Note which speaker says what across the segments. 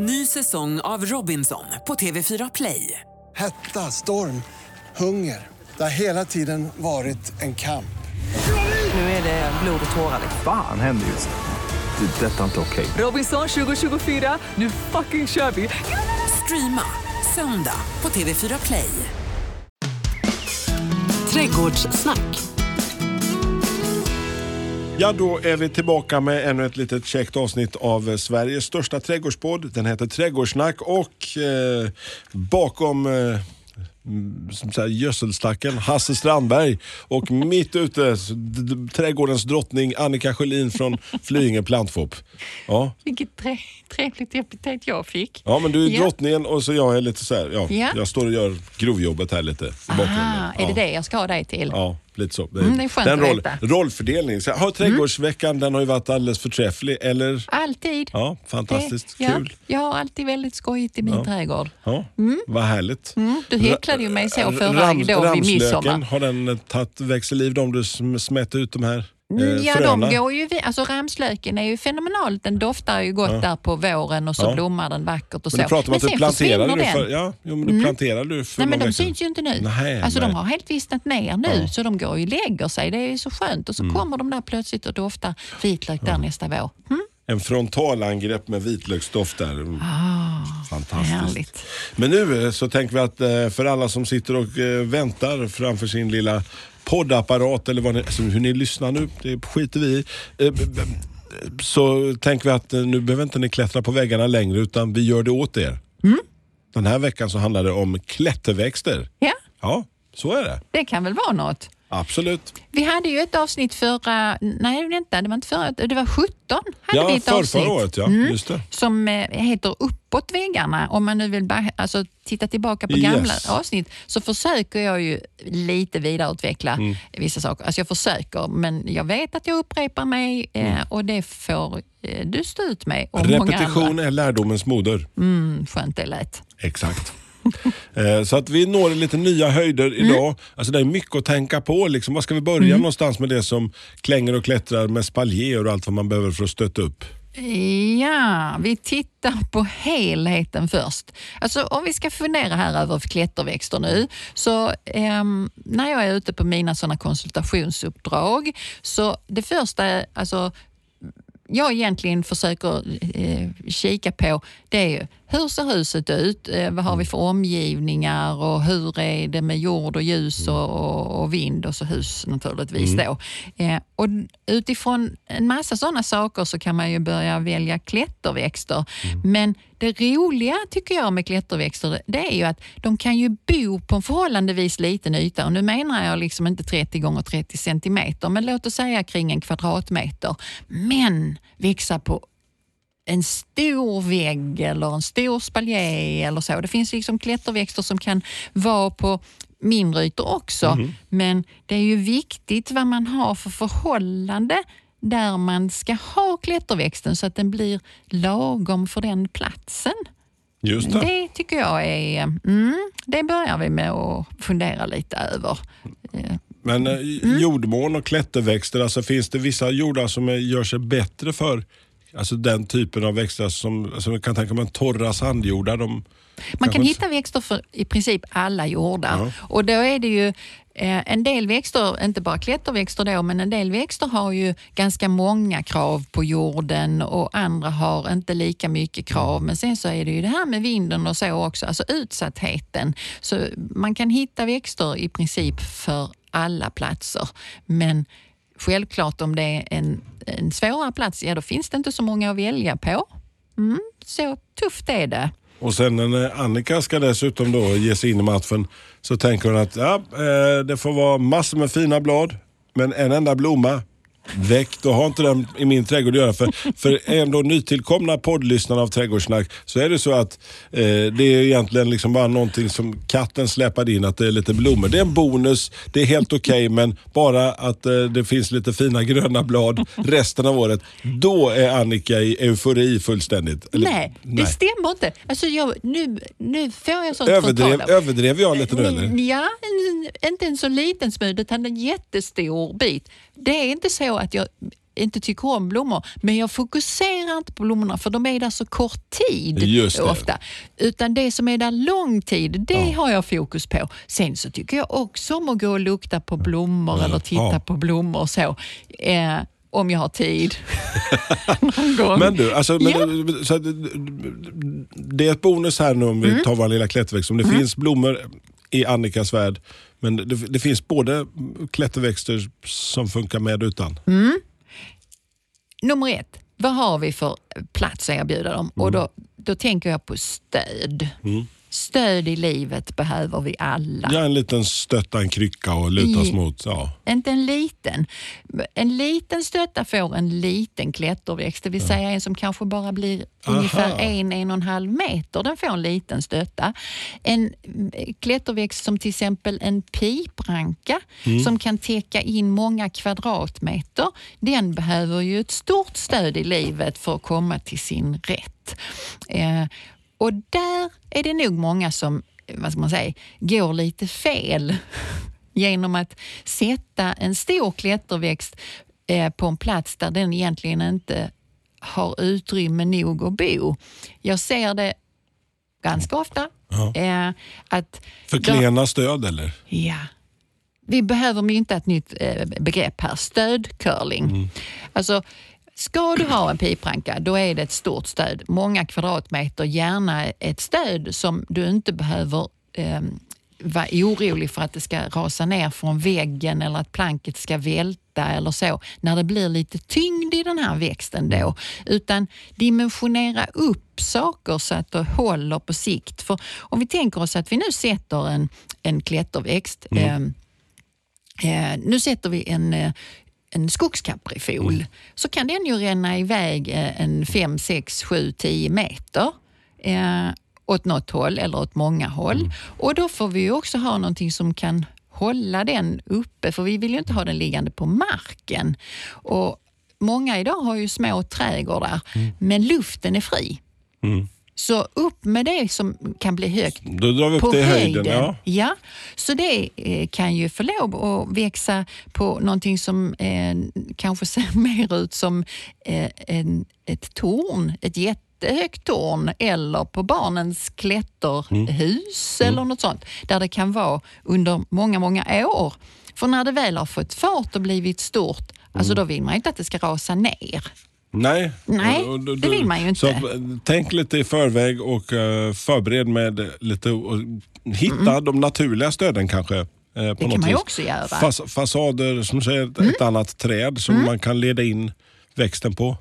Speaker 1: Ny säsong av Robinson på TV4 Play.
Speaker 2: Hetta, storm, hunger. Det har hela tiden varit en kamp.
Speaker 1: Nu är det blod och tårar.
Speaker 3: Fan händer just nu. Det. är Detta är inte okej.
Speaker 1: Robinson 2024, nu fucking kör vi! Streama söndag på TV4 Play.
Speaker 4: Trädgårdssnack.
Speaker 5: Ja, då är vi tillbaka med ännu ett litet käckt avsnitt av Sveriges största trädgårdspodd. Den heter Trädgårdsnack och eh, bakom eh, som säger, gödselstacken Hasse Strandberg och mitt ute trädgårdens drottning Annika Sjölin från Flyinge Plantfop. Ja.
Speaker 6: Vilket tre, trevligt epitet jag fick.
Speaker 5: ja, men du är
Speaker 6: Ja.
Speaker 5: drottningen och så jag är lite så här, ja,
Speaker 6: Ja.
Speaker 5: jag står och gör grovjobbet här lite i bakgrunden.
Speaker 6: Aha, är
Speaker 5: ja.
Speaker 6: det det jag ska ha dig till?
Speaker 5: Ja, lite så.
Speaker 6: Mm, det är skönt
Speaker 5: den roll,
Speaker 6: veta. Mm.
Speaker 5: rollfördelning. Så, har trädgårdsveckan den har ju varit alldeles förträfflig, eller?
Speaker 6: Alltid.
Speaker 5: Ja, fantastiskt.
Speaker 6: Det- ja,
Speaker 5: Kul.
Speaker 6: Jag har alltid väldigt skojigt i min
Speaker 5: Ja.
Speaker 6: trädgård.
Speaker 5: Ja, Vad härligt.
Speaker 6: Mm, du häcklade ju mig så
Speaker 5: Ra-
Speaker 6: förra
Speaker 5: ram-
Speaker 6: då vid midsommar.
Speaker 5: har den tagit växelliv de du sm- smätt ut de här eh,
Speaker 6: Mm, Ja,
Speaker 5: fröna?
Speaker 6: de går ju, alltså ramslöken är ju fenomenalt. Den doftar ju gott där på våren och så
Speaker 5: Ja.
Speaker 6: blommar den vackert och
Speaker 5: Men
Speaker 6: så.
Speaker 5: att du
Speaker 6: sen
Speaker 5: planterade du för, ja, jo, men du planterade du för
Speaker 6: Nej, men de
Speaker 5: vecka
Speaker 6: syns ju inte nu.
Speaker 5: Nej,
Speaker 6: alltså,
Speaker 5: nej.
Speaker 6: De har helt vissnat ner nu,
Speaker 5: Ja.
Speaker 6: så de går ju och lägger sig. Det är så skönt. Och så kommer de där plötsligt och doftar vitlök där nästa vår. Mm?
Speaker 5: En frontalangrepp med vitlöksdoft där. Mm. Fantastiskt.
Speaker 6: Härligt.
Speaker 5: Men nu eh, så tänker vi att eh, för alla som sitter och väntar framför sin lilla poddapparat eller vad ni, alltså hur ni lyssnar nu, det skiter vi i. Eh, Så tänker vi att eh, nu behöver inte ni klättra på väggarna längre utan vi gör det åt er.
Speaker 6: Mm.
Speaker 5: Den här veckan så handlar det om klätterväxter.
Speaker 6: Ja,
Speaker 5: Ja, så är det.
Speaker 6: det kan väl vara något.
Speaker 5: Absolut.
Speaker 6: Vi hade ju ett avsnitt förra... Nej, vänta, det var inte förra. Det var 17 hade
Speaker 5: Ja,
Speaker 6: vi ett
Speaker 5: för,
Speaker 6: avsnitt.
Speaker 5: förra året ja.
Speaker 6: Mm.
Speaker 5: Just det.
Speaker 6: Som eh, heter Uppåt väggarna. Om man nu vill bara, alltså, titta tillbaka på
Speaker 5: Yes.
Speaker 6: gamla avsnitt så försöker jag ju lite vidareutveckla
Speaker 5: Mm.
Speaker 6: vissa saker. Alltså jag försöker, men jag vet att jag upprepar mig eh, och det får eh, du stå ut med.
Speaker 5: Mm. Repetition är lärdomens moder.
Speaker 6: Mm, skönt det lät.
Speaker 5: Exakt. Eh, Så att vi når lite nya höjder idag. Alltså det är mycket att tänka på. Liksom. Var ska vi börja någonstans med det som klänger och klättrar med spaljer och allt vad man behöver för att stötta upp?
Speaker 6: Ja, vi tittar på helheten först. Alltså om vi ska fundera här över klätterväxter nu, så ehm, när jag är ute på mina sådana konsultationsuppdrag, så det första, är, alltså jag egentligen försöker eh, kika på det är ju hur ser huset ut? Eh, vad har vi för omgivningar och hur är det med jord och ljus och, och, och vind och så hus naturligtvis då. Eh, och utifrån en massa sådana saker så kan man ju börja välja klätterväxter. Men det roliga tycker jag med klätterväxter det är ju att de kan ju bo på en förhållandevis liten yta. Och nu menar jag liksom inte 30 gånger 30 centimeter, men låt oss säga kring en kvadratmeter. Men växa på en stor vägg eller en stor spaljé eller så. Det finns liksom klätterväxter som kan vara på mindre ytor också. Men det är ju viktigt vad man har för förhållande där man ska ha klätterväxten så att den blir lagom för den platsen.
Speaker 5: Just det.
Speaker 6: Det tycker jag är... Mm, det börjar vi med att fundera lite över. Eh,
Speaker 5: Men eh,
Speaker 6: Mm.
Speaker 5: jordmån och klätterväxter, alltså finns det vissa jordar som är, gör sig bättre för alltså den typen av växter som, alltså jag kan tänka mig torra sandjordar. De,
Speaker 6: Man kan hitta växter för i princip alla jordar.
Speaker 5: Ja.
Speaker 6: Och då är det ju eh, en del växter, inte bara klätterväxter då, men en del växter har ju ganska många krav på jorden och andra har inte lika mycket krav. Men sen så är det ju det här med vinden och så också, alltså utsattheten. Så man kan hitta växter i princip för alla platser. Men självklart om det är en, en svårare plats, ja då finns det inte så många att välja på. Mm, så tufft är det.
Speaker 5: Och sen när Annika ska dessutom då ge sig in i matchen så tänker hon att ja, eh, det får vara massor med fina blad, men en enda blomma, väck, då har inte den i min trädgård att göra. För, för ändå nytillkomna poddlyssnare av Trädgårdssnack så är det så att eh, det är egentligen liksom bara någonting som katten släpade in, att det är lite blommor. Det är en bonus, det är helt okej, men bara att eh, det finns lite fina gröna blad resten av året, då är Annika i eufori fullständigt. Eller-
Speaker 6: Nej, det stämmer inte. Alltså jag, nu, nu får jag sånt
Speaker 5: Överdrev, överdrev jag lite nu eller?
Speaker 6: Ja, en, inte en så liten smud utan en jättestor bit. Det är inte så att jag inte tycker om blommor, men jag fokuserar inte på blommorna för de är där så kort tid ofta. Utan det som är där lång tid, det har jag fokus på. Sen så tycker jag också om att gå och lukta på blommor eller titta
Speaker 5: Ja.
Speaker 6: på blommor och så. Eh, om jag har tid. Någon gång.
Speaker 5: Men du, alltså, men,
Speaker 6: Ja.
Speaker 5: så det är ett bonus här nu om
Speaker 6: Mm.
Speaker 5: vi tar vår lilla klätterväxt. Om det finns blommor i Annikas värld, men det, det finns både klätterväxter som funkar med och utan.
Speaker 6: Mm. Nummer ett, vad har vi för plats att erbjuda dem? Och då, då tänker jag på stöd. Stöd i livet behöver vi alla.
Speaker 5: Ja, en liten stötta, en krycka och luta
Speaker 6: I-
Speaker 5: mot. Ja.
Speaker 6: Inte en liten. En liten stötta får en liten klätterväxt, det vill säga en som kanske bara blir ungefär en, en och en halv meter. Den får en liten stötta. En mm, klätterväxt som till exempel en pipranka som kan täcka in många kvadratmeter, den behöver ju ett stort stöd i livet för att komma till sin rätt. Eh, och där är det nog många som vad ska man säga, går lite fel genom att sätta en stor klätterväxt eh, på en plats där den egentligen inte har utrymme nog att bo. Jag ser det ganska ofta. Eh, att
Speaker 5: För klena stöd eller?
Speaker 6: Ja. Vi behöver mynta ett nytt eh, begrepp här, stödcurling. Alltså, ska du ha en pipranka, då är det ett stort stöd. Många kvadratmeter, gärna ett stöd som du inte behöver eh, vara orolig för att det ska rasa ner från väggen eller att planket ska välta eller så, när det blir lite tyngd i den här växten då. Utan dimensionera upp saker så att det håller på sikt. För om vi tänker oss att vi nu sätter en, en klätterväxt, eh, Eh, nu sätter vi en, eh, en skogskaprifol så kan den ju ränna iväg eh, en 5, 6, 7, 10 meter eh, åt något håll eller åt många håll. Och då får vi också ha någonting som kan hålla den uppe för vi vill ju inte ha den liggande på marken. Och Många idag har ju små trädgårdar men luften är fri. Så upp med det som kan bli högt
Speaker 5: Då drar vi upp
Speaker 6: på
Speaker 5: det i
Speaker 6: höjden.
Speaker 5: höjden. Ja.
Speaker 6: Så det eh, kan ju få lov att växa på någonting som eh, kanske ser mer ut som eh, en, ett torn, ett jättehögt torn eller på barnens klätterhus eller något sånt där det kan vara under många, många år. För när det väl har fått fart och blivit stort, alltså då vill man inte att det ska rasa ner.
Speaker 5: Nej,
Speaker 6: Nej,
Speaker 5: och-
Speaker 6: det vill man ju inte.
Speaker 5: Så, tänk lite i förväg och eh, förbered med lite, hitta de naturliga stöden kanske. eh, på
Speaker 6: Mm. kan man ju också göra. Mm.
Speaker 5: Fas, fasader, som du säger, ett, ett annat träd som man kan leda in växten på.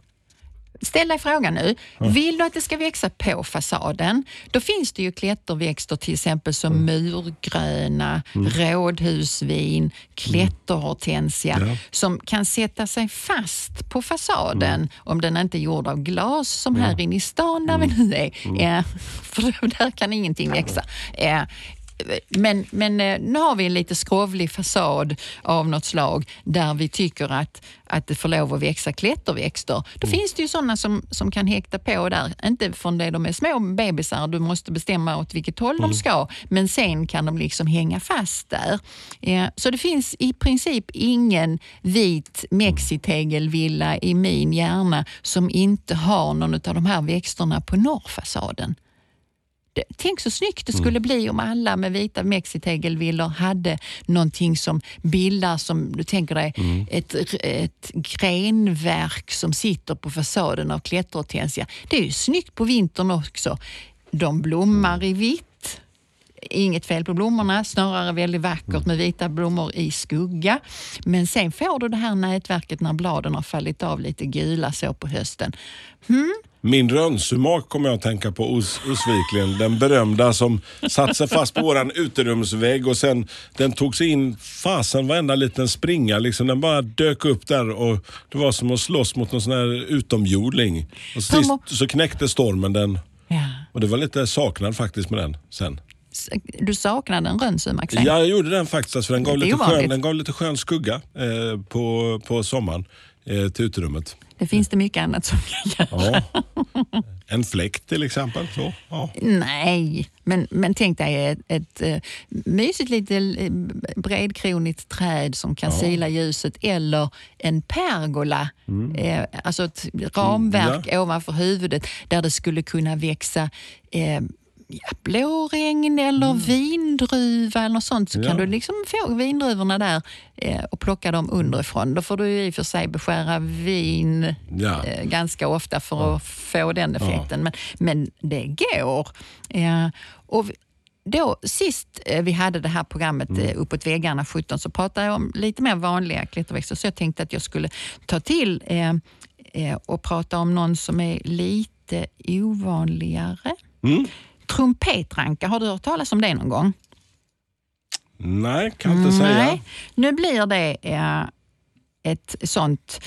Speaker 6: Ställ dig frågan nu. Vill du att det ska växa på fasaden? Då finns det ju klätterväxter till exempel som murgröna, rådhusvin, klätterhortensia som kan sätta sig fast på fasaden om den inte är gjord av glas som här inne i stan där vi nu är. Ja, för där kan ingenting växa. Men, men eh, nu har vi en lite skrovlig fasad av något slag där vi tycker att, att det får lov att växa klätterväxter. Då finns det ju sådana som, som kan häkta på där. Inte från det de är små bebisar, du måste bestämma åt vilket håll de ska, men sen kan de liksom hänga fast där. Ja, så det finns i princip ingen vit mexitegelvilla i min hjärna som inte har någon av de här växterna på norrfasaden. Tänk så snyggt det skulle bli om alla med vita mexitegelvillor hade någonting som bildar, som du tänker dig, ett, ett grenverk som sitter på fasaden av klätterhortensia. Det är ju snyggt på vintern också. De blommar i vitt. Inget fel på blommorna, snarare väldigt vackert med vita blommor i skugga. Men sen får du det här nätverket när bladen har fallit av lite gula så på hösten.
Speaker 5: Min rönnsumak kommer jag att tänka på os, osvikligen. Den berömda som satt sig fast på våran uterumsvägg och sen den tog sig in fasen varenda liten springa. Liksom, den bara dök upp där och det var som att slåss mot någon sån här utomjording. Och så, sist, så knäckte stormen den.
Speaker 6: Ja.
Speaker 5: Och det var lite saknad faktiskt med den sen.
Speaker 6: Du saknade en rönnsummax sen?
Speaker 5: Ja, jag gjorde den faktiskt. För den, gav lite skön, den gav lite skön skugga eh, på, på sommaren. Eh, till uterummet.
Speaker 6: Det finns det mycket annat som kan göra.
Speaker 5: Ja. En fläkt till exempel. Så. Ja.
Speaker 6: Nej, men, men tänk dig ett, ett, ett mysigt litet eh, bredkronigt träd som kan sila ljuset eller en pergola, eh, alltså ett ramverk ovanför huvudet där det skulle kunna växa eh, ja, blåregn eller vindruva eller något sånt så
Speaker 5: Ja.
Speaker 6: kan du liksom få vindruvorna där eh, och plocka dem underifrån. Då får du i och för sig beskära vin
Speaker 5: Ja.
Speaker 6: eh, ganska ofta för att få den effekten. Men, men det går. Eh, och då, sist eh, vi hade det här programmet
Speaker 5: Mm.
Speaker 6: eh, Uppåt väggarna 17 så pratade jag om lite mer vanliga klätterväxter så jag tänkte att jag skulle ta till eh, och prata om någon som är lite ovanligare.
Speaker 5: Mm.
Speaker 6: Trumpetranka, har du hört talas om det någon gång?
Speaker 5: Nej, kan inte säga.
Speaker 6: Nej, nu blir det eh, ett sånt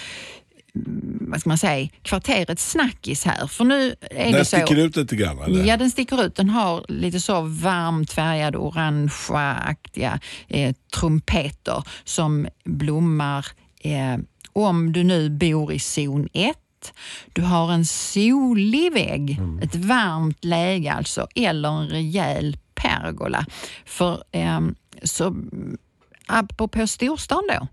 Speaker 6: mm, vad ska man säga, kvarterets snackis här. För nu är
Speaker 5: Den
Speaker 6: det så...
Speaker 5: sticker ut lite grann. Eller?
Speaker 6: Ja, den sticker ut. Den har lite så varmt färgade, orangeaktiga eh, trumpeter som blommar eh, om du nu bor i zon 1. Du har en solig vägg, ett varmt läge alltså, eller en rejäl pergola. För eh, så, apropå storstan då,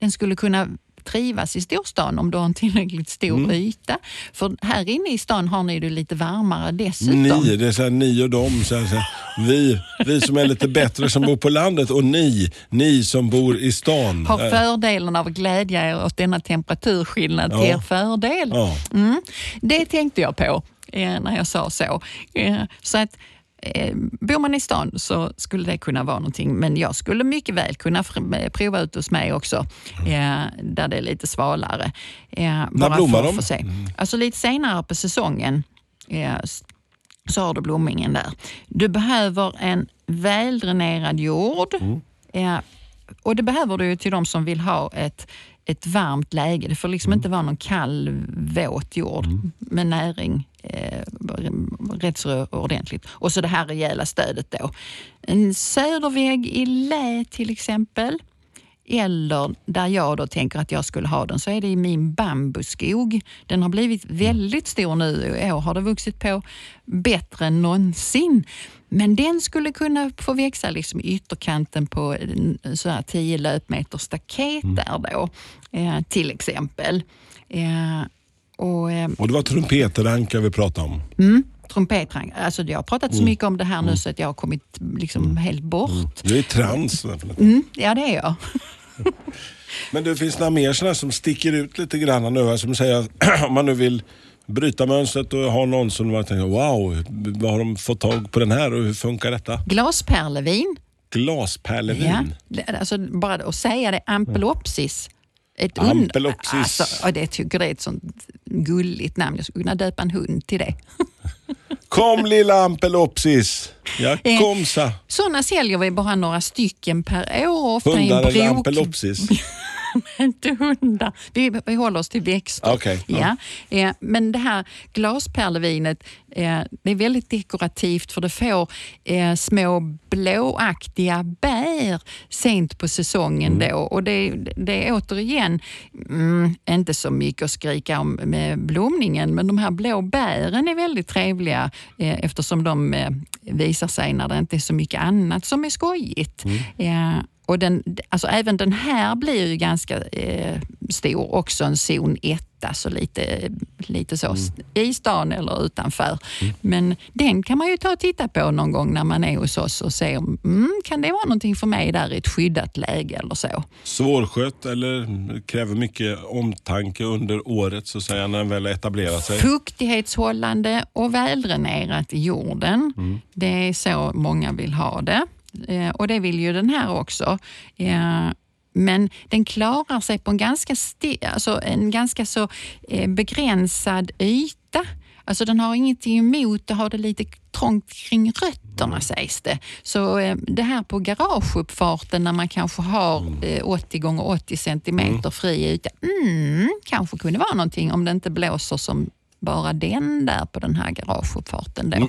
Speaker 6: den skulle kunna trivas i storstan om du har en tillräckligt stor
Speaker 5: Mm.
Speaker 6: yta. För här inne i stan har ni det lite varmare dessutom.
Speaker 5: Ni, det är så här, ni och dem. Så här, så här, vi, vi som är lite bättre som bor på landet och ni, ni som bor i stan.
Speaker 6: Har fördelen av att glädja er åt denna temperaturskillnad till
Speaker 5: Ja.
Speaker 6: er fördel.
Speaker 5: Ja.
Speaker 6: Mm, det tänkte jag på eh, när jag sa så. Eh, så att eh, Bor man i stan så skulle det kunna vara någonting, men jag skulle mycket väl kunna eh, prova ut hos mig också, eh, där det är lite svalare. Eh, bara
Speaker 5: blommar de?
Speaker 6: se. Alltså lite senare på säsongen eh, så har du blommingen där. Du behöver en väldränerad jord. Eh, och det behöver du till de som vill ha ett, ett varmt läge. Det får liksom inte vara någon kall, våt jord med näring eh, rätt så ordentligt. Och så det här rejäla stödet då. En södervägg i lä till exempel. Eller där jag då tänker att jag skulle ha den så är det i min bambuskog. Den har blivit väldigt stor nu. I år har det vuxit på bättre än någonsin. Men den skulle kunna få växa liksom i ytterkanten på så här 10 löpmeter staket där då, eh, till exempel. Eh, och, eh,
Speaker 5: Och det var trumpeteranka vi pratade om.
Speaker 6: trumpetrang. Alltså jag har pratat så mycket om det här nu så att jag har kommit liksom helt bort.
Speaker 5: Du är trans.
Speaker 6: Mm, ja, det är jag.
Speaker 5: Men det finns några mer sådana som sticker ut lite grann nu. här, Som säger att om man nu vill bryta mönstret och ha någon som man tänker wow, vad har de fått tag på den här och hur funkar detta?
Speaker 6: Glaspärlevin.
Speaker 5: Glaspärlevin.
Speaker 6: Ja, alltså bara att säga det, ampelopsis. Ett
Speaker 5: Ampelopsis.
Speaker 6: Alltså, och det tycker det är ett sånt gulligt namn. Jag skulle kunna döpa en hund till det.
Speaker 5: Kom lilla ampelopsis. Ja,
Speaker 6: Eh,
Speaker 5: kom sa.
Speaker 6: Sådana säljer vi bara några stycken per år.
Speaker 5: Hundar eller
Speaker 6: brok. inte hundar. Vi, vi håller oss till växter.
Speaker 5: Okej, ja.
Speaker 6: ja. Men det här glaspärlevinet eh, det är väldigt dekorativt för det får eh, små blåaktiga bär sent på säsongen.
Speaker 5: Mm.
Speaker 6: Då. Och det, det är återigen mm, inte så mycket att skrika om med blomningen men de här blå bären är väldigt trevliga eh, eftersom de visar sig när det inte är så mycket annat som är skojigt.
Speaker 5: Mm.
Speaker 6: Och den, alltså även den här blir ju ganska eh, stor, också en zon 1, så lite, lite så i stan eller utanför. Men den kan man ju ta och titta på någon gång när man är hos oss och se om mm, kan det vara någonting för mig där i ett skyddat läge eller så.
Speaker 5: Svårskött eller kräver mycket omtanke under året så att säga när den väl etablerar sig?
Speaker 6: Fuktighetshållande och väldränerat i jorden. Det är så många vill ha det. Eh, och det vill ju den här också. Eh, men den klarar sig på en ganska, sti- alltså en ganska så eh, begränsad yta. Alltså den har ingenting emot att ha det lite trångt kring rötterna sägs det. Så eh, det här på garageuppfarten när man kanske har eh, 80 gånger 80 centimeter fri yta. Mm, kanske kunde vara någonting om det inte blåser som bara den där på den här garageuppfarten. Då.
Speaker 7: Mm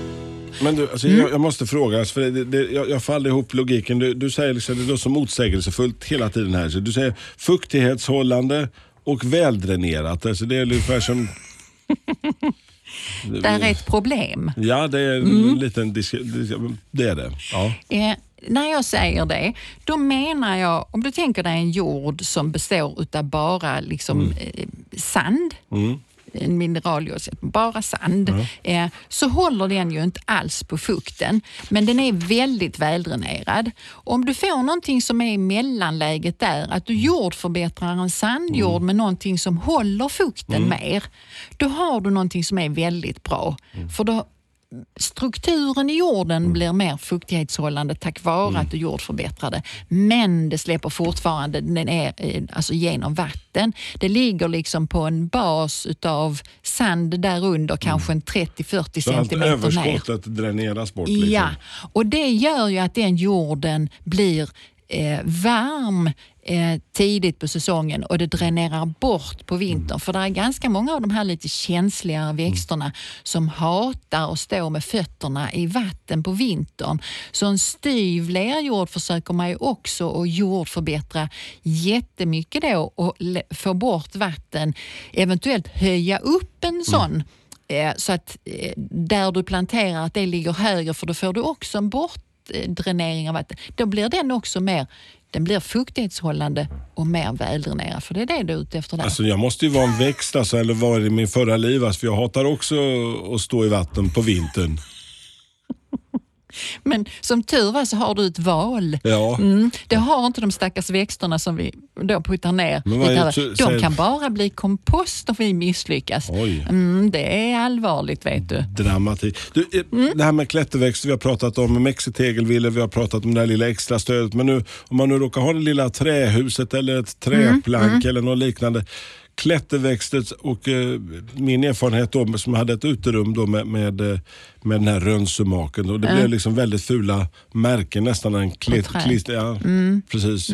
Speaker 5: Men du, alltså, jag, jag måste fråga, alltså, för det, det, jag, jag faller ihop logiken. Du, du säger liksom, det låter så motsägelsefullt hela tiden här. Så du säger fuktighetshållande och väldränerat. Alltså, det är ungefär som...
Speaker 6: Där är ett problem.
Speaker 5: Ja, det är en liten disk- Det är det. Ja.
Speaker 6: Eh, när jag säger det, då menar jag, om du tänker dig en jord som består utav bara liksom, eh, sand, en mineraljord, bara sand, eh, så håller den ju inte alls på fukten. Men den är väldigt väldränerad. Om du får någonting som är i mellanläget där, att du jordförbättrar en sandjord med någonting som håller fukten mer, då har du någonting som är väldigt bra. För då strukturen i jorden blir mer fuktighetshållande tack vare att du jordförbättrar det. Men det släpper fortfarande den är, eh, alltså genom vatten. Det ligger liksom på en bas utav sand där under, kanske en 30-40
Speaker 5: Så allt
Speaker 6: centimeter ner.
Speaker 5: överskottet dräneras bort. Liksom.
Speaker 6: Ja, och det gör ju att den jorden blir eh, varm eh, tidigt på säsongen och det dränerar bort på vintern. För det är ganska många av de här lite känsligare växterna som hatar att stå med fötterna i vatten på vintern. Så en styv lerjord försöker man ju också att jordförbättra jättemycket då och få bort vatten, eventuellt höja upp en sån Eh, Så att eh, där du planterar att det ligger högre för då får du också en bortdränering av vatten. Då blir den också mer den blir fuktighetshållande och mer väldränerad, för det är det du är ute efter där.
Speaker 5: Alltså, jag måste ju vara en växt, alltså, eller var i min förra liv. Alltså, för jag hatar också att stå i vatten på vintern.
Speaker 6: Men som tur var så har du ett val.
Speaker 5: Ja.
Speaker 6: Mm, det har inte de stackars växterna som vi då puttar ner. De kan bara bli kompost om vi misslyckas. Mm, det är allvarligt vet du.
Speaker 5: Dramatik. Du, eh,
Speaker 6: Mm.
Speaker 5: Det här med klätterväxter, vi har pratat om mexitegelville, vi har pratat om det här lilla extra stödet. Men nu, om man nu råkar ha det lilla trähuset eller ett
Speaker 6: Mm,
Speaker 5: träplank eller något liknande. Klätterväxter och eh, min erfarenhet då som hade ett uterum då med, med, eh, med den här rönsumaken. Det blev liksom väldigt fula märken nästan. En klit, klist, ja, precis.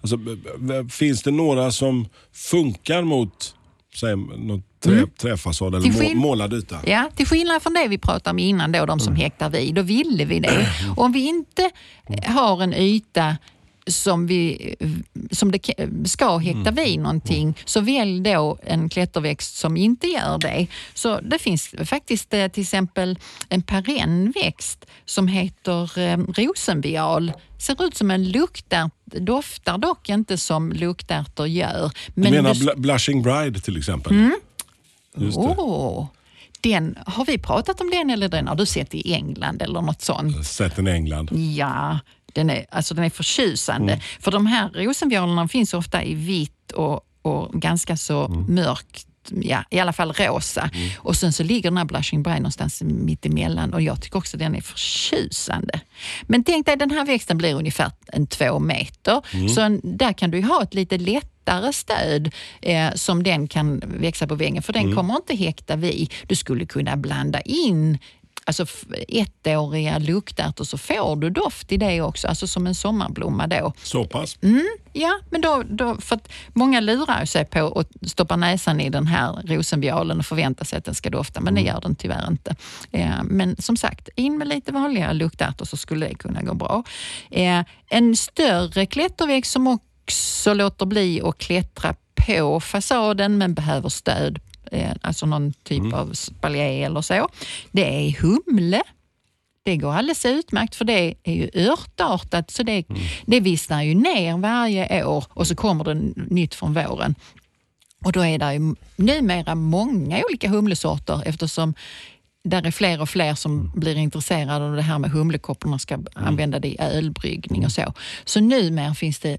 Speaker 5: Alltså, b- b- finns det några som funkar mot säg, någon trä, träfasad eller
Speaker 6: skill-
Speaker 5: målad yta?
Speaker 6: Ja, till skillnad från det vi pratade om innan, då, de som häktar vid, då ville vi det. Och om vi inte har en yta som, vi, som det ska häkta vid någonting, så välj då en klätterväxt som inte gör det. Så det finns faktiskt eh, till exempel en perennväxt som heter eh, rosenvial. Ser ut som en luktärt, doftar dock inte som luktärtor gör.
Speaker 5: Du menar bl- Blushing Bride till exempel?
Speaker 6: Mm.
Speaker 5: Just.
Speaker 6: Åh, den, har vi pratat om den eller den har du sett i England eller något sånt?
Speaker 5: Sett den i England.
Speaker 6: Ja, den är, alltså den är förtjusande.
Speaker 5: Mm.
Speaker 6: För de här rosenviolerna finns ofta i vitt och, och ganska så
Speaker 5: Mm.
Speaker 6: mörkt. Ja, I alla fall rosa. Och sen så ligger den här Blushing Bride någonstans mitt emellan och jag tycker också den är förtjusande. Men tänk dig den här växten blir ungefär en två meter.
Speaker 5: Mm.
Speaker 6: Så en, där kan du ha ett lite lättare stöd eh, som den kan växa på väggen för den
Speaker 5: Mm.
Speaker 6: kommer inte häkta vid. Du skulle kunna blanda in alltså ettåriga luktärtor så får du doft i det också, alltså som en sommarblomma då.
Speaker 5: Så pass?
Speaker 6: Mm. Ja, men då, då, för att många lurar sig på att stoppa näsan i den här rosenvialen och förvänta sig att den ska dofta, men det gör den tyvärr inte. Eh, men som sagt, in med lite vanliga luktärtor så skulle det kunna gå bra. Eh, en större klätterväxt som också låter bli att klättra på fasaden men behöver stöd, alltså någon typ av spaljer eller så, det är humle. Det går alldeles utmärkt för det är ju örtartat så det, det vissnar ju ner varje år och så kommer det nytt från våren. Och då är det ju numera många olika humlesorter eftersom där är fler och fler som blir intresserade av det här med humlekopporna ska använda det i ölbryggning och så. Så numera finns det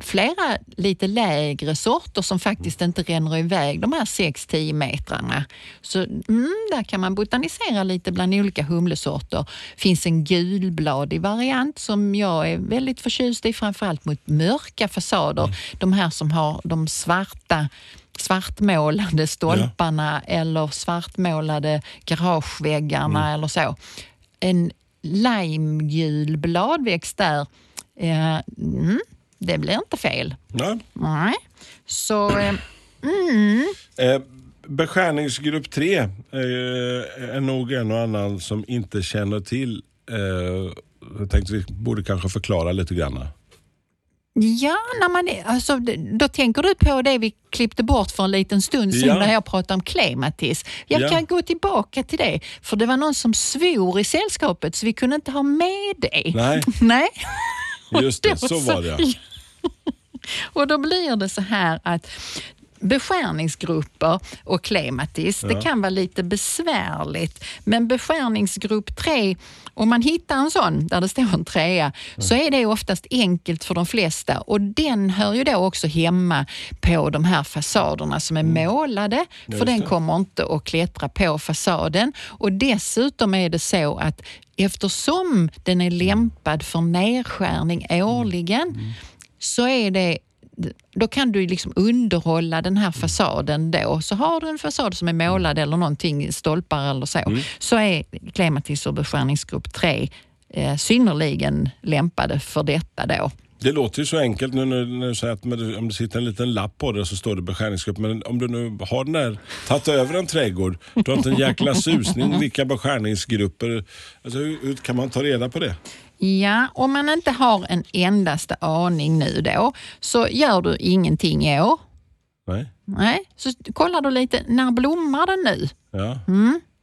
Speaker 6: flera lite lägre sorter som faktiskt inte ränner iväg de här 6-10 metrarna. Så mm, där kan man botanisera lite bland olika humlesorter. finns en gulbladig variant som jag är väldigt förtjust i, framförallt mot mörka fasader. De här som har de svarta svartmålade stolparna eller svartmålade garageväggarna eller så. En limegul bladväxt där, eh, mm, det blir inte fel.
Speaker 5: Nej.
Speaker 6: Nej. Så, eh,
Speaker 5: Eh, beskärningsgrupp 3 eh, är nog en och annan som inte känner till. Jag tänkte vi borde kanske förklara lite grann.
Speaker 6: ja, när man, alltså, då tänker du på det vi klippte bort för en liten stund sedan
Speaker 5: Ja.
Speaker 6: när jag pratade om klematis. Jag
Speaker 5: Ja.
Speaker 6: kan gå tillbaka till det, för det var någon som svor i sällskapet så vi kunde inte ha med det.
Speaker 5: Nej,
Speaker 6: Nej.
Speaker 5: Just det. Så var det.
Speaker 6: Och då blir det så här att beskärningsgrupper och klematis, det kan vara lite besvärligt. Men beskärningsgrupp 3, om man hittar en sån där det står en trea, så är det oftast enkelt för de flesta. Och den hör ju då också hemma på de här fasaderna som är målade, för den kommer inte att klättra på fasaden. Och dessutom är det så att eftersom den är lämpad för nedskärning årligen så är det då kan du liksom underhålla den här fasaden då. Så har du en fasad som är målad eller någonting, stolpar eller så, så är klematis och beskärningsgrupp 3 eh, synnerligen lämpade för detta då.
Speaker 5: Det låter ju så enkelt nu när, du säger att om det sitter en liten lapp på det så står det beskärningsgrupp. Men om du nu har den där, tagit över en trädgård, du har inte en jäkla susning vilka beskärningsgrupper. Alltså, hur, hur kan man ta reda på det?
Speaker 6: Ja, om man inte har en endaste aning nu då, så gör du ingenting i år.
Speaker 5: Nej?
Speaker 6: Nej, så kollar du lite, när blommar den nu?
Speaker 5: Ja.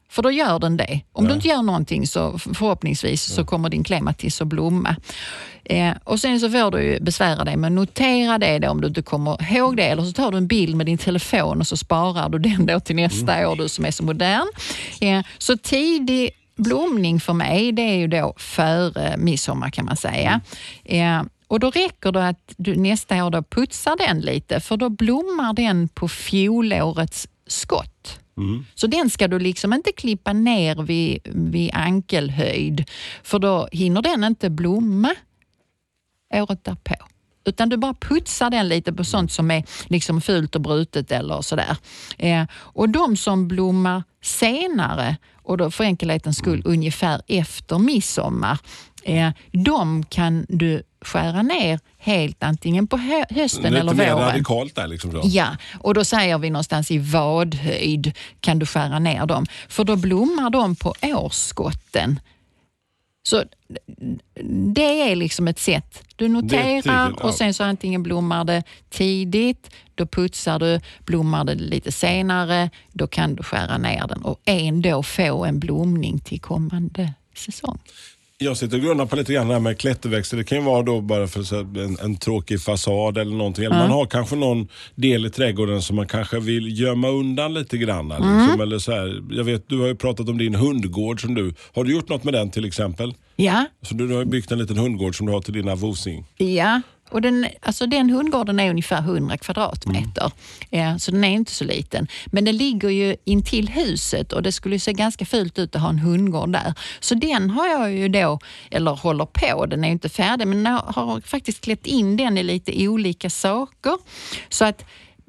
Speaker 6: För då gör den det. Om du inte gör någonting så förhoppningsvis så kommer din klematis att blomma. Eh, och sen så får du besvära dig med att notera det då, om du inte kommer ihåg det. Eller så tar du en bild med din telefon och så sparar du den då till nästa år, du som är så modern. Eh, så tidig blomning för mig, det är ju då före midsommar kan man säga. Eh, och då räcker det att du nästa år då putsar den lite, för då blommar den på fjolårets skott. Så den ska du liksom inte klippa ner vid, vid ankelhöjd, för då hinner den inte blomma året därpå. Utan du bara putsar den lite på sånt som är liksom fult och brutet eller sådär. Eh, och de som blommar senare, och då för enkelhetens skull ungefär efter midsommar, eh, de kan du skära ner helt antingen på hö- hösten
Speaker 5: Lite
Speaker 6: eller
Speaker 5: mer
Speaker 6: våren.
Speaker 5: radikalt där liksom. Så.
Speaker 6: Ja, och då säger vi någonstans i vadhöjd kan du skära ner dem. För då blommar de på årsskotten. Så det är liksom ett sätt. Du noterar
Speaker 5: tidigt,
Speaker 6: och sen så antingen blommar det tidigt, då putsar du, blommar det lite senare, då kan du skära ner den och ändå få en blomning till kommande säsong.
Speaker 5: Jag sitter och grunnar på lite grann det här med klätterväxter. Det kan ju vara då bara för en, en tråkig fasad eller någonting. Eller man har kanske någon del i trädgården som man kanske vill gömma undan lite grann. Liksom. Eller så här, jag vet, du har ju pratat om din hundgård. som du Har du gjort något med den till exempel?
Speaker 6: Ja,
Speaker 5: Så du, du har byggt en liten hundgård som du har till dina vosing.
Speaker 6: Ja, och den, alltså den hundgården är ungefär 100 kvadratmeter. Ja, så den är inte så liten. Men den ligger ju intill huset och det skulle se ganska fult ut att ha en hundgård där. Så den har jag ju då, eller håller på, den är ju inte färdig, men jag har faktiskt klätt in den i lite olika saker. Så att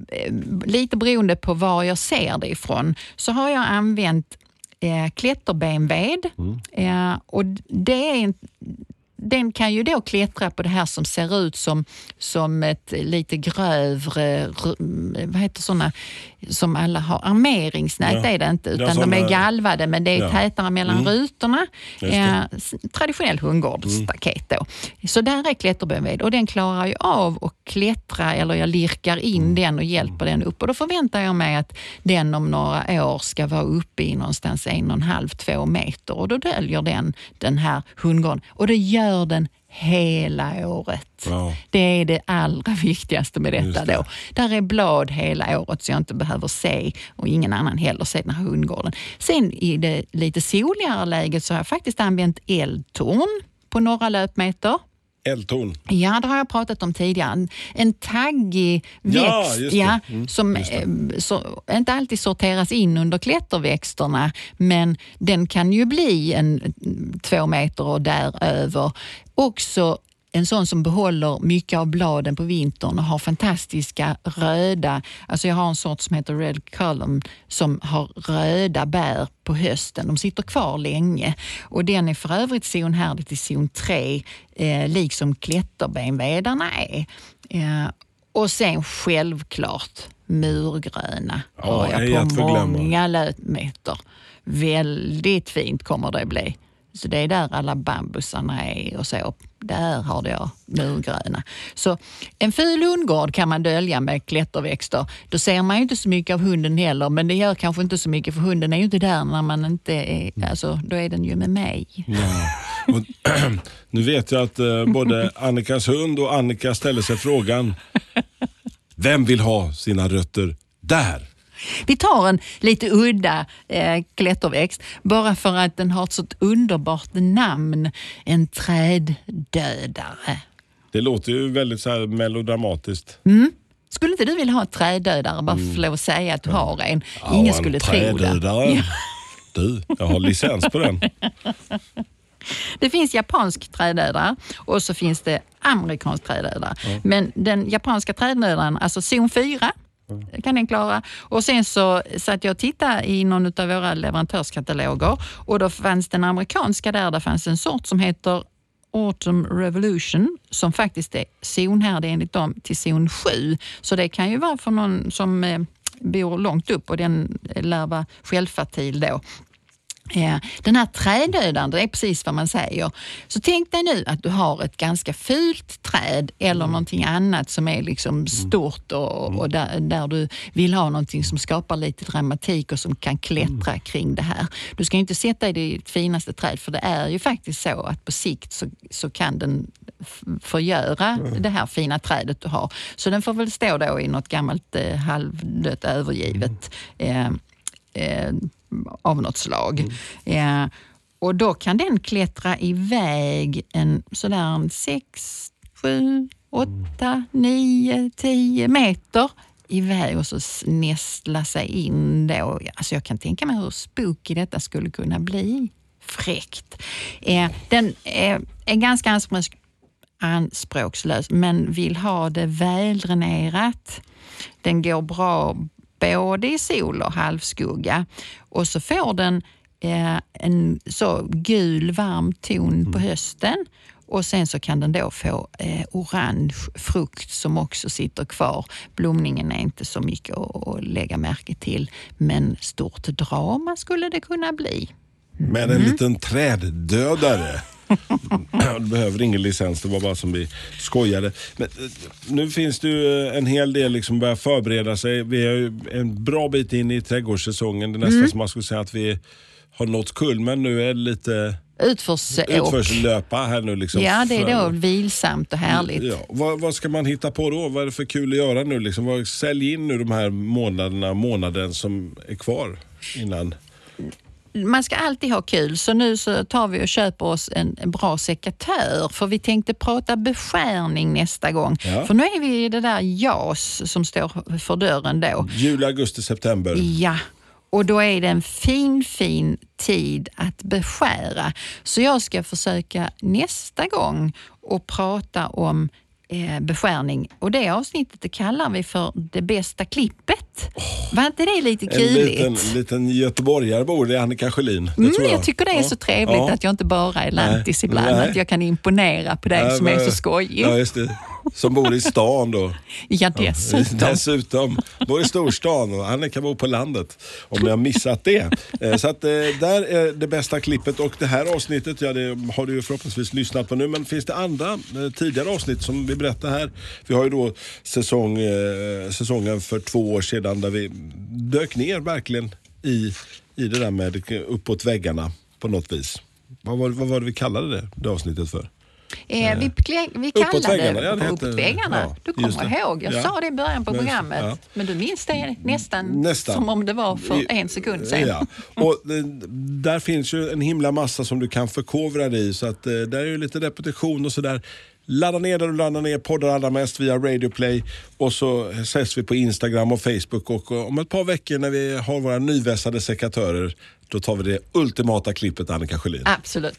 Speaker 6: eh, lite beroende på var jag ser det ifrån, så har jag använt eh, klätterbenved. Eh, och det är en, den kan ju då klättra på det här som ser ut som, som ett lite grövre, r- vad heter såna som alla har, armeringsnät
Speaker 5: Ja.
Speaker 6: är det inte, utan de är galvade men det är
Speaker 5: Ja.
Speaker 6: tätare mellan
Speaker 5: Mm.
Speaker 6: rutorna.
Speaker 5: Mm.
Speaker 6: Eh, traditionell hundgårdsstaket då. Så där är klätterbenved och den klarar ju av att klättra eller jag lirkar in
Speaker 5: Mm.
Speaker 6: den och hjälper den upp och då förväntar jag mig att den om några år ska vara uppe i någonstans en och en halv, två meter och då döljer den den här hundgården och det gör den hela året.
Speaker 5: Ja.
Speaker 6: Det är det allra viktigaste med detta
Speaker 5: det.
Speaker 6: då. Där är blad hela året så jag inte behöver se och ingen annan heller se den här hundgården. Sen i det lite soligare läget så har jag faktiskt använt eldtorn på några löpmeter.
Speaker 5: Eldtorn.
Speaker 6: Ja, det har jag pratat om tidigare. En, en taggig
Speaker 5: Ja,
Speaker 6: växt
Speaker 5: det.
Speaker 6: ja,
Speaker 5: Mm,
Speaker 6: som eh, så, inte alltid sorteras in under klätterväxterna men den kan ju bli en två meter och däröver. Också en sån som behåller mycket av bladen på vintern och har fantastiska röda, alltså jag har en sort som heter Red Column som har röda bär på hösten. De sitter kvar länge och den är för övrigt zonhärdig till zon 3, eh, liksom klätterbenvedarna är. Eh, och sen självklart murgröna
Speaker 5: Ja,
Speaker 6: har jag på många löpmeter. Väldigt fint kommer det bli. Så det är där alla bambusarna är och så. Där har jag murgröna. Så en ful hundgård kan man dölja med klätterväxter. Då ser man ju inte så mycket av hunden heller, men det gör kanske inte så mycket för hunden är ju inte där när man inte är, alltså då är den ju med mig.
Speaker 5: Ja. Och, nu vet jag att eh, både Annikas hund och Annika ställer sig frågan, vem vill ha sina rötter där?
Speaker 6: Vi tar en lite udda eh, klätterväxt bara för att den har ett sånt underbart namn. En träddödare.
Speaker 5: Det låter ju väldigt så här melodramatiskt.
Speaker 6: Skulle inte du vilja ha en träddödare bara för att lov att säga att du har en?
Speaker 5: Ja,
Speaker 6: Ingen
Speaker 5: en
Speaker 6: skulle tro det.
Speaker 5: träddödare. Du, jag har licens på den.
Speaker 6: Det finns japansk träddödare och så finns det amerikansk träddödare. Men den japanska träddödaren, alltså zon 4, Mm. kan den klara. Och sen så satt jag och tittade i någon av våra leverantörskataloger och då fanns den amerikanska där. Det fanns en sort som heter Autumn Revolution som faktiskt är zonhärdig enligt dem till zon 7. Så det kan ju vara för någon som eh, bor långt upp och den lär vara självfertil då. Den här träddödaren, det är precis vad man säger. Så tänk dig nu att du har ett ganska fult träd eller någonting annat som är liksom stort och, och där, där du vill ha någonting som skapar lite dramatik och som kan klättra kring det här. Du ska inte sätta i ditt finaste träd för det är ju faktiskt så att på sikt så, så kan den förgöra det här fina trädet du har. Så den får väl stå då i något gammalt eh, halvdött övergivet eh, eh, av något slag. Eh, och då kan den klättra iväg en sådär en sex, sju, åtta, nio, tio meter iväg och så nästla sig in då. Alltså jag kan tänka mig hur spooky detta skulle kunna bli. Fräckt. Eh, den eh, är ganska anspråks anspråkslös men vill ha det väldränerat. Den går bra både i sol och halvskugga och så får den eh, en så gul varm ton på hösten och sen så kan den då få eh, orange frukt som också sitter kvar. Blomningen är inte så mycket att, att lägga märke till men stort drama skulle det kunna bli.
Speaker 5: Med en liten träddödare. Du behöver ingen licens, det var bara som vi skojade. Men, eh, nu finns det ju eh, en hel del liksom börja förbereda sig. Vi är ju en bra bit in i trädgårdssäsongen. Det är nästan som man skulle säga att vi har nått kulmen. Nu är det lite
Speaker 6: Utförsåk.
Speaker 5: utförslöpa här nu. Liksom
Speaker 6: Ja, det är då vilsamt och härligt.
Speaker 5: Ja, vad, vad ska man hitta på då? Vad är det för kul att göra nu? Liksom? Vad, sälj in nu de här månaderna, månaden som är kvar innan.
Speaker 6: Man ska alltid ha kul, så nu så tar vi och köper oss en, en bra sekatör. För vi tänkte prata beskärning nästa gång.
Speaker 5: Ja.
Speaker 6: För nu är vi i det där JAS som står för dörren då.
Speaker 5: Juli, augusti, september.
Speaker 6: Ja, och då är det en fin, fin tid att beskära. Så jag ska försöka nästa gång och prata om eh, beskärning. Och det avsnittet det kallar vi för det bästa klippet. Var inte det lite
Speaker 5: En
Speaker 6: kuligt?
Speaker 5: liten, liten göteborgare bor det, Annika Sjölin. Det
Speaker 6: Mm,
Speaker 5: tror
Speaker 6: jag. tycker det är
Speaker 5: Ja.
Speaker 6: så trevligt
Speaker 5: Ja.
Speaker 6: att jag inte bara är lantis ibland,
Speaker 5: Nej.
Speaker 6: att jag kan imponera på dig som är så skojig.
Speaker 5: Ja, just det. Som bor i stan då.
Speaker 6: Ja, dessutom.
Speaker 5: Dessutom. Bor i storstan och Annika bor på landet. Om ni har missat det. Eh, Så att eh, där är det bästa klippet och det här avsnittet, ja det har du ju förhoppningsvis lyssnat på nu. Men finns det andra eh, tidigare avsnitt som vi berättar här? Vi har ju då säsong, säsongen för två år sedan där vi dök ner verkligen i, i det där med uppåt väggarna på något vis. Vad var, vad var det vi kallade det, det avsnittet för?
Speaker 6: Eh, vi, klä- vi
Speaker 5: Uppåt
Speaker 6: kallade det
Speaker 5: ja, det
Speaker 6: för
Speaker 5: heter-
Speaker 6: uppåt väggarna.
Speaker 5: ja,
Speaker 6: du kommer ihåg, jag
Speaker 5: Ja.
Speaker 6: sa det i början på
Speaker 5: Men-
Speaker 6: programmet.
Speaker 5: ja.
Speaker 6: Men du minns det nästan,
Speaker 5: Nästan.
Speaker 6: som om det var för en sekund sedan.
Speaker 5: Ja. Och det, där finns ju en himla massa som du kan förkovra dig i. Så att, eh, där är ju lite repetition och sådär. Ladda ner där du laddar ner poddar allra mest via Radio Play och så ses vi på Instagram och Facebook och om ett par veckor när vi har våra nyvässade sekatörer då tar vi det ultimata klippet Annika Sjölin.
Speaker 6: Absolut.